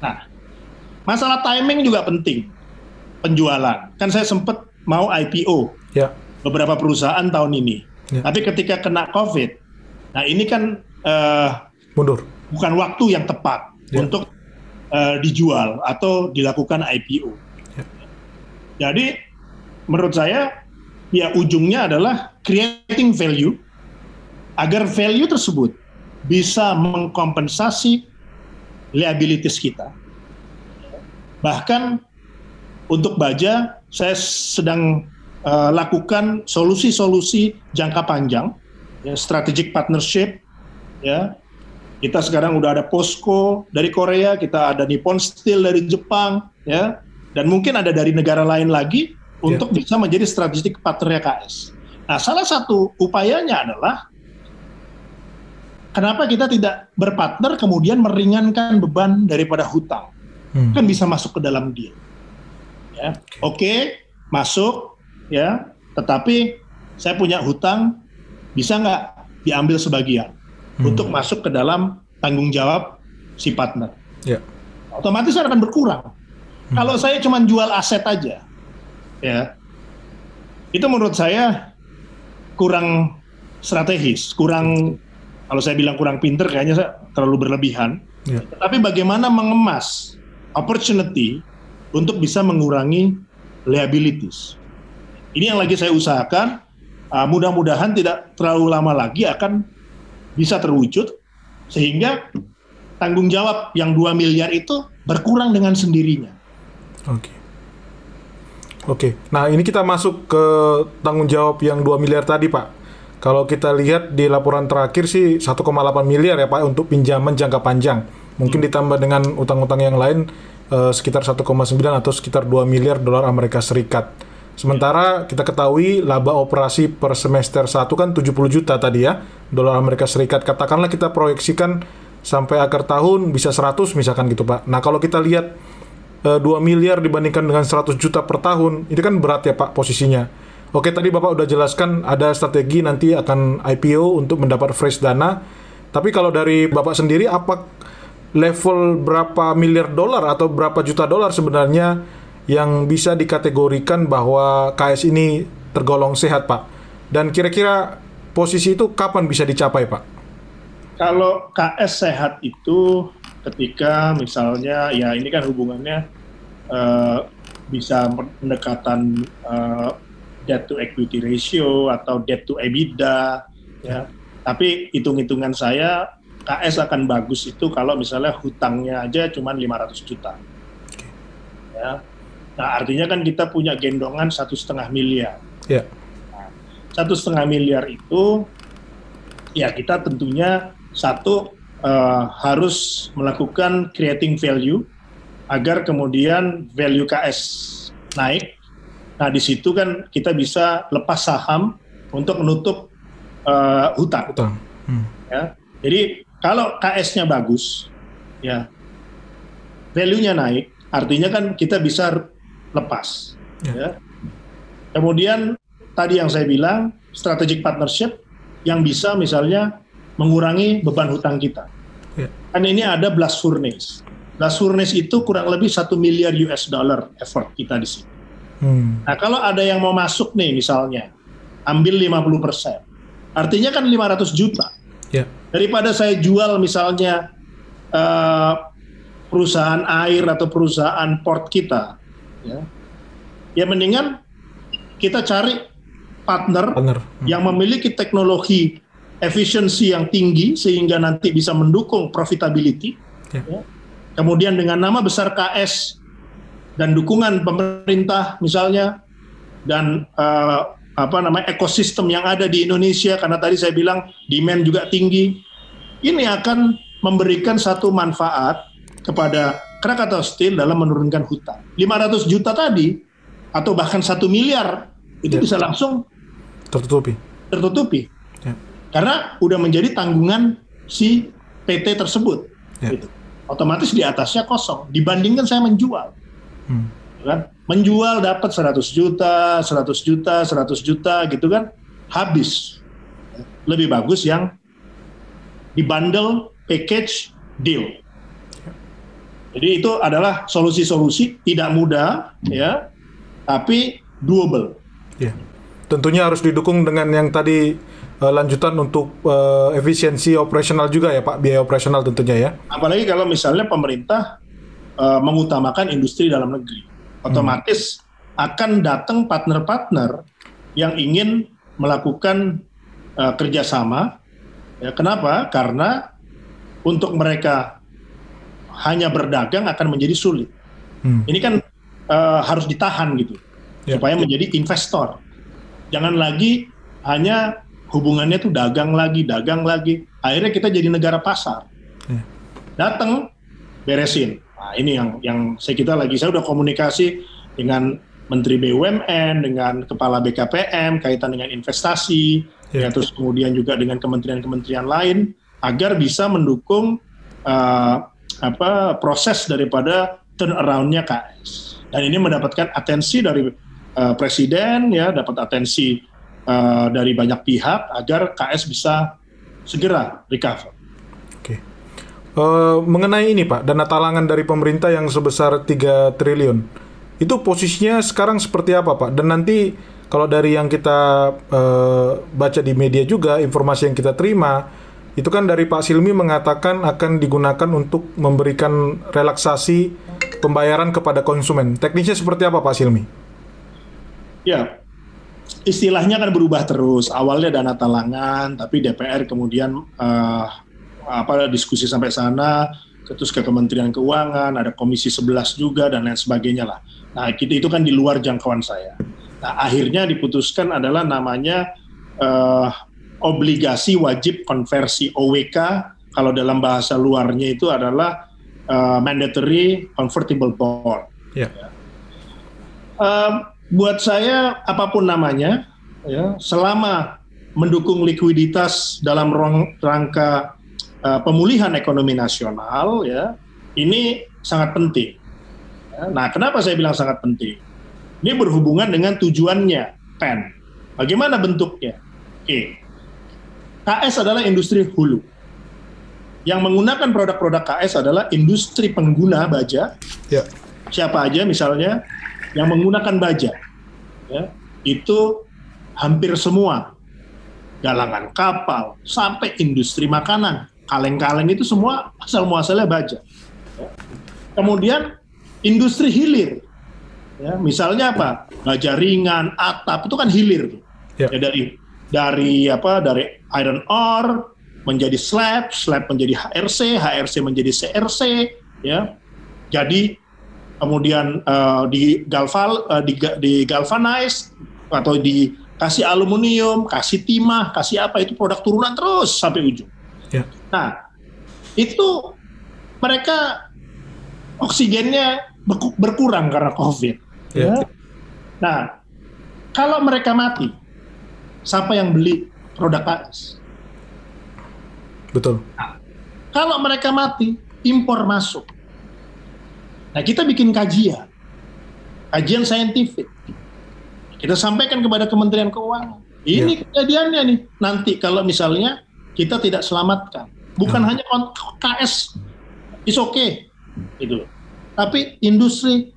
S1: Nah, masalah timing juga penting. Penjualan. Kan saya sempat mau IPO
S3: Ya.
S1: Beberapa perusahaan tahun ini.
S3: Ya.
S1: Tapi ketika kena COVID, nah ini kan eh,
S3: Mundur.
S1: bukan waktu yang tepat
S3: Ya.
S1: untuk eh, dijual atau dilakukan IPO.
S3: Ya.
S1: Jadi menurut saya ya ujungnya adalah creating value agar value tersebut bisa mengkompensasi liabilities kita. Bahkan untuk baja saya sedang eh, lakukan solusi-solusi jangka panjang, ya, strategic partnership, ya kita sekarang udah ada Posco dari Korea, kita ada Nippon Steel dari Jepang, ya, dan mungkin ada dari negara lain lagi untuk bisa menjadi strategic partner KS. Nah, salah satu upayanya adalah kenapa kita tidak berpartner kemudian meringankan beban daripada hutang,
S3: Hmm.
S1: kan bisa masuk ke dalam deal. Ya, oke, masuk, ya, tetapi saya punya hutang, bisa nggak diambil sebagian?
S3: Hmm.
S1: untuk masuk ke dalam tanggung jawab si partner.
S3: Ya.
S1: Otomatis akan berkurang.
S3: Hmm.
S1: Kalau saya cuma jual aset aja, ya, itu menurut saya kurang strategis, kurang kalau saya bilang kurang pinter, kayaknya saya terlalu berlebihan.
S3: Ya.
S1: Tapi bagaimana mengemas opportunity untuk bisa mengurangi liabilities. Ini yang lagi saya usahakan. Ah, mudah-mudahan tidak terlalu lama lagi akan bisa terwujud sehingga tanggung jawab yang 2 miliar itu berkurang dengan sendirinya.
S3: Oke. Oke. Nah, ini kita masuk ke tanggung jawab yang 2 miliar tadi, Pak. Kalau kita lihat di laporan terakhir sih 1,8 miliar ya, Pak, untuk pinjaman jangka panjang. Mungkin ditambah dengan utang-utang yang lain eh, sekitar 1,9 atau sekitar 2 miliar dolar Amerika Serikat. Sementara kita ketahui laba operasi per semester 1 kan 70 juta tadi ya, dolar Amerika Serikat. Katakanlah kita proyeksikan sampai akhir tahun bisa 100 misalkan gitu, Pak. Nah, kalau kita lihat eh, 2 miliar dibandingkan dengan 100 juta per tahun, itu kan berat ya Pak posisinya. Oke, tadi Bapak udah jelaskan ada strategi nanti akan IPO untuk mendapat fresh dana. Tapi kalau dari Bapak sendiri, apa level berapa miliar dolar atau berapa juta dolar sebenarnya yang bisa dikategorikan bahwa KS ini tergolong sehat, Pak? Dan kira-kira posisi itu kapan bisa dicapai, Pak?
S1: Kalau KS sehat itu ketika misalnya ya ini kan hubungannya uh, bisa pendekatan uh, debt to equity ratio atau debt to EBITDA ya. Tapi hitung-hitungan saya KS akan bagus itu kalau misalnya hutangnya aja cuma 500 juta. Ya. Nah artinya kan kita punya gendongan satu setengah miliar.
S3: Ya.
S1: Nah, satu setengah miliar itu ya kita tentunya satu uh, harus melakukan creating value agar kemudian value KS naik. Nah, di situ kan kita bisa lepas saham untuk menutup uh, hutang. hutang. Hmm. Ya. Jadi kalau KS-nya bagus, ya value-nya naik, artinya kan kita bisa lepas. Ya. ya. Kemudian tadi yang saya bilang strategic partnership yang bisa misalnya mengurangi beban hutang kita. Yeah. Kan ini ada blast furnace. Blast furnace itu kurang lebih satu miliar US dollar effort kita di sini. Hmm. Nah kalau ada yang mau masuk nih misalnya, ambil 50 persen, artinya kan 500 juta. Yeah. Daripada saya jual misalnya uh, perusahaan air atau perusahaan port kita, ya, ya mendingan kita cari partner, partner. Hmm. yang memiliki teknologi efisiensi yang tinggi sehingga nanti bisa mendukung profitability. Ya. Ya. Kemudian dengan nama besar KS dan dukungan pemerintah misalnya dan uh, apa namanya ekosistem yang ada di Indonesia karena tadi saya bilang demand juga tinggi. Ini akan memberikan satu manfaat kepada Krakatau Steel dalam menurunkan hutang. 500 juta tadi atau bahkan satu miliar itu ya. bisa langsung
S3: tertutupi.
S1: Tertutupi karena udah menjadi tanggungan si PT tersebut. Ya. Gitu. Otomatis di atasnya kosong. Dibandingkan saya menjual, hmm. kan? Menjual dapat 100 juta, 100 juta, 100 juta gitu kan, habis. Lebih bagus yang dibundle package deal. Jadi itu adalah solusi-solusi tidak mudah ya, tapi doable.
S3: Ya. Tentunya harus didukung dengan yang tadi uh, lanjutan untuk uh, efisiensi operasional juga ya Pak, biaya operasional tentunya ya.
S1: Apalagi kalau misalnya pemerintah uh, mengutamakan industri dalam negeri, otomatis hmm. akan datang partner-partner yang ingin melakukan uh, kerjasama. Ya, kenapa? Karena untuk mereka hanya berdagang akan menjadi sulit. Hmm. Ini kan uh, harus ditahan gitu, ya. supaya menjadi investor. Jangan lagi hanya hubungannya tuh dagang lagi, dagang lagi. Akhirnya kita jadi negara pasar. Hmm. Datang, beresin. Nah, ini yang yang saya kita lagi saya udah komunikasi dengan Menteri BUMN, dengan Kepala BKPM kaitan dengan investasi, yeah. ya, terus kemudian juga dengan kementerian-kementerian lain agar bisa mendukung uh, apa proses daripada turnaroundnya KS. Dan ini mendapatkan atensi dari uh, Presiden, ya, dapat atensi uh, dari banyak pihak agar KS bisa segera recover.
S3: Oke. Uh, mengenai ini Pak, dana talangan dari pemerintah yang sebesar 3 triliun, itu posisinya sekarang seperti apa Pak? Dan nanti kalau dari yang kita uh, baca di media juga, informasi yang kita terima, itu kan dari Pak Silmi mengatakan akan digunakan untuk memberikan relaksasi pembayaran kepada konsumen. Teknisnya seperti apa Pak Silmi?
S1: Ya, istilahnya kan berubah terus. Awalnya dana talangan, tapi DPR kemudian uh, apa diskusi sampai sana, terus ke Kementerian Keuangan, ada Komisi 11 juga dan lain sebagainya lah. Nah, kita itu kan di luar jangkauan saya. Nah, akhirnya diputuskan adalah namanya uh, obligasi wajib konversi OWK. Kalau dalam bahasa luarnya itu adalah uh, mandatory convertible bond. Yeah. Uh, buat saya apa pun namanya, ya, selama mendukung likuiditas dalam rangka uh, pemulihan ekonomi nasional, ya, ini sangat penting. Ya, nah, kenapa saya bilang sangat penting? Ini berhubungan dengan tujuannya, PEN. Bagaimana bentuknya? Oke, KS adalah industri hulu. Yang menggunakan produk-produk KS adalah industri pengguna baja. Ya. Siapa aja misalnya yang menggunakan baja ya, itu hampir semua galangan kapal sampai industri makanan kaleng-kaleng itu semua asal muasalnya baja. Ya. Kemudian industri hilir, ya, misalnya apa? Baja ringan, atap itu kan hilir, ya. ya dari dari apa? Dari iron ore menjadi slab, slab menjadi HRC, HRC menjadi CRC, ya. Jadi kemudian uh, di galval uh, di, di galvanize atau dikasih aluminium, kasih timah, kasih apa itu produk turunan terus sampai ujung. Ya. Nah, itu mereka oksigennya berkurang karena COVID. Ya. ya. Nah, kalau mereka mati, siapa yang beli produk AS?
S3: Betul.
S1: Nah, kalau mereka mati, impor masuk. Nah, kita bikin kajian, kajian saintifik. Kita sampaikan kepada Kementerian Keuangan. Ini ya. kejadiannya nih. Nanti kalau misalnya kita tidak selamatkan, bukan ya. hanya KS, is okay, itu. Tapi industri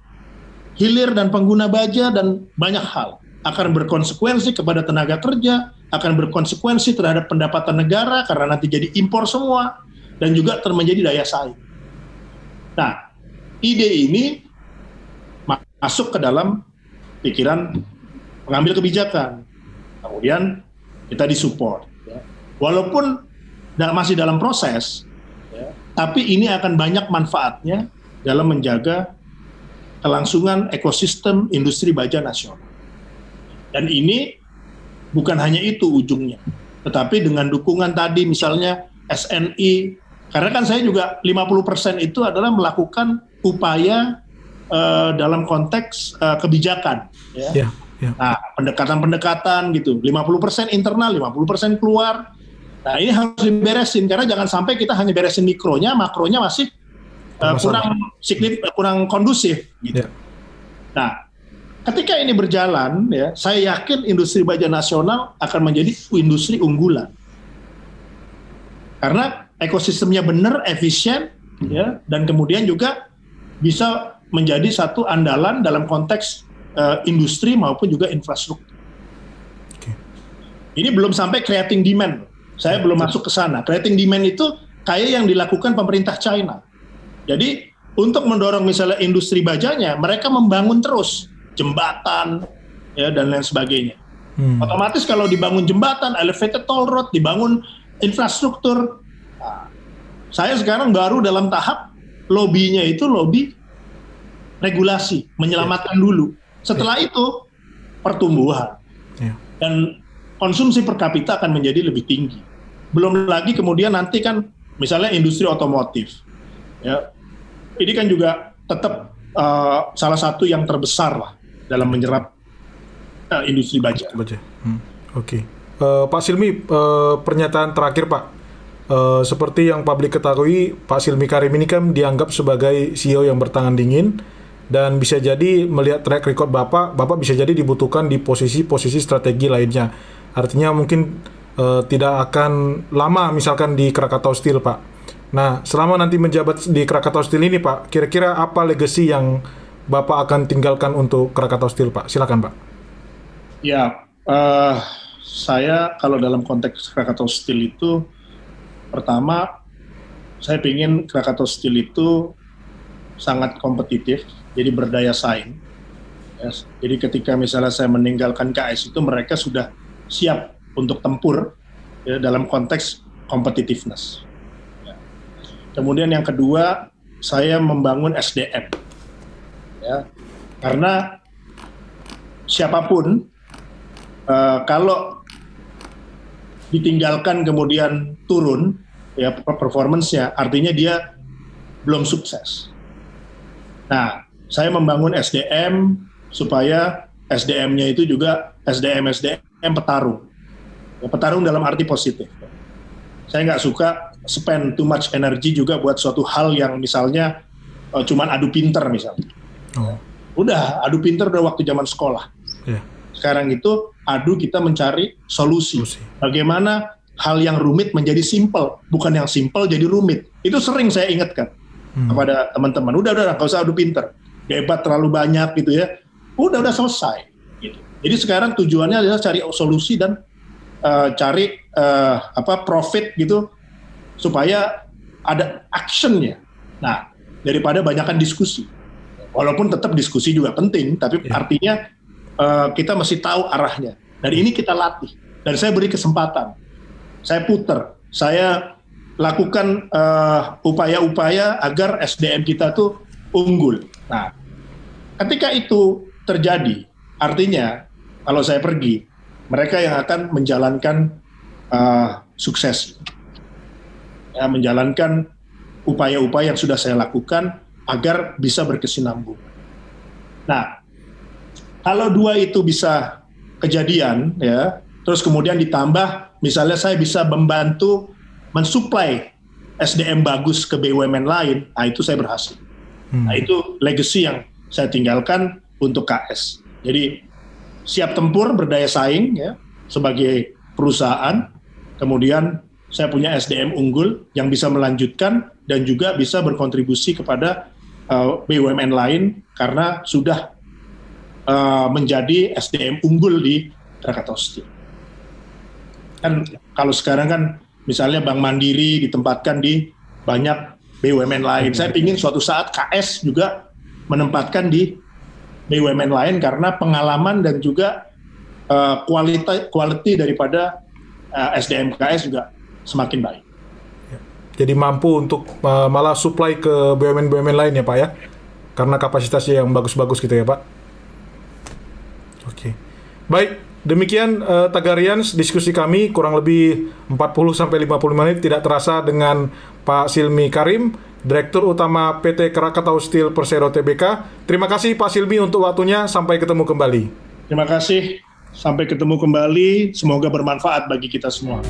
S1: hilir dan pengguna baja dan banyak hal akan berkonsekuensi kepada tenaga kerja, akan berkonsekuensi terhadap pendapatan negara karena nanti jadi impor semua dan juga menjadi daya saing. Nah, ide ini masuk ke dalam pikiran pengambil kebijakan. Kemudian kita disupport. Ya. Walaupun masih dalam proses, ya, tapi ini akan banyak manfaatnya dalam menjaga kelangsungan ekosistem industri baja nasional. Dan ini bukan hanya itu ujungnya, tetapi dengan dukungan tadi misalnya SNI, karena kan saya juga 50% itu adalah melakukan upaya uh, dalam konteks uh, kebijakan. Ya. Yeah, yeah. Nah, pendekatan-pendekatan gitu, 50% internal, 50% keluar. Nah, ini harus diberesin karena jangan sampai kita hanya beresin mikronya, makronya masih uh, kurang signifikan, kurang kondusif. Gitu. Yeah. Nah, ketika ini berjalan, ya, saya yakin industri baja nasional akan menjadi industri unggulan. Karena ekosistemnya benar, efisien, ya, dan kemudian juga bisa menjadi satu andalan dalam konteks uh, industri maupun juga infrastruktur. Okay. Ini belum sampai creating demand. Saya belum masuk ke sana. Creating demand itu kayak yang dilakukan pemerintah China. Jadi untuk mendorong misalnya industri bajanya, mereka membangun terus jembatan ya dan lain sebagainya. Hmm. Otomatis kalau dibangun jembatan, elevated toll road, dibangun infrastruktur. Nah, saya sekarang baru dalam tahap lobbynya itu lobby regulasi, menyelamatkan yeah. dulu. Setelah yeah. itu pertumbuhan yeah. dan konsumsi per kapita akan menjadi lebih tinggi. Belum lagi kemudian nanti kan misalnya industri otomotif, ya ini kan juga tetap uh, salah satu yang terbesar lah dalam menyerap uh, industri baja. baja.
S3: Hmm. Oke, okay. uh, Pak Silmi, uh, pernyataan terakhir Pak Uh, seperti yang publik ketahui, Pak Silmi Karim ini kan dianggap sebagai CEO yang bertangan dingin dan bisa jadi melihat track record Bapak, Bapak bisa jadi dibutuhkan di posisi-posisi strategi lainnya. Artinya mungkin uh, tidak akan lama misalkan di Krakatau Steel, Pak. Nah, selama nanti menjabat di Krakatau Steel ini, Pak, kira-kira apa legacy yang Bapak akan tinggalkan untuk Krakatau Steel, Pak? Silakan, Pak.
S1: Ya, uh, saya kalau dalam konteks Krakatau Steel itu Pertama, saya ingin Krakatau Steel itu sangat kompetitif, jadi berdaya saing. Yes. Jadi ketika misalnya saya meninggalkan KS itu mereka sudah siap untuk tempur ya, dalam konteks competitiveness. Ya. Kemudian yang kedua, saya membangun SDM. Ya. Karena siapa pun uh, kalau ditinggalkan kemudian turun ya performance-nya artinya dia belum sukses. Nah, saya membangun SDM supaya SDM-nya itu juga SDM SDM petarung. Ya, petarung dalam arti positif. Saya nggak suka spend too much energy juga buat suatu hal yang misalnya uh, cuman adu pinter misalnya. Oh. Udah adu pinter udah waktu zaman sekolah. Yeah. Sekarang itu adu kita mencari solusi. solusi. Bagaimana hal yang rumit menjadi simple, bukan yang simple jadi rumit. Itu sering saya ingatkan hmm. kepada teman-teman. Udah, udah, nggak usah adu pinter. Debat terlalu banyak gitu ya. Udah, udah selesai. Gitu. Jadi sekarang tujuannya adalah cari solusi dan uh, cari uh, apa profit gitu supaya ada actionnya. Nah, daripada banyakkan diskusi. Walaupun tetap diskusi juga penting, tapi yeah. artinya uh, kita masih tahu arahnya. Dan ini kita latih. Dan saya beri kesempatan. Saya putar. Saya lakukan eh, upaya-upaya agar SDM kita tuh unggul. Nah, ketika itu terjadi, artinya kalau saya pergi, mereka yang akan menjalankan uh, sukses, ya, menjalankan upaya-upaya yang sudah saya lakukan agar bisa berkesinambungan. Nah, kalau dua itu bisa kejadian, ya, terus kemudian ditambah, misalnya saya bisa membantu mensuplai SDM bagus ke BUMN lain, nah itu saya berhasil. Hmm. Nah itu legacy yang saya tinggalkan untuk KS. Jadi siap tempur, berdaya saing ya sebagai perusahaan. Kemudian saya punya SDM unggul yang bisa melanjutkan dan juga bisa berkontribusi kepada uh, BUMN lain karena sudah uh, menjadi SDM unggul di Krakatau Steel. Kan kalau sekarang kan misalnya Bank Mandiri ditempatkan di banyak BUMN lain. Saya ingin suatu saat KS juga menempatkan di BUMN lain karena pengalaman dan juga uh, kualitas quality daripada uh, eh, SDM KS juga semakin baik.
S3: Jadi mampu untuk uh, malah supply ke BUMN-BUMN lain ya Pak ya? Karena kapasitasnya yang bagus-bagus gitu ya Pak? Oke. Okay. Baik, Demikian uh, Tagarians diskusi kami kurang lebih 40 sampai 50 menit tidak terasa dengan Pak Silmi Karim, Direktur Utama PT Krakatau Steel Persero Tbk. Terima kasih Pak Silmi untuk waktunya. Sampai ketemu kembali.
S1: Terima kasih. Sampai ketemu kembali. Semoga bermanfaat bagi kita semua.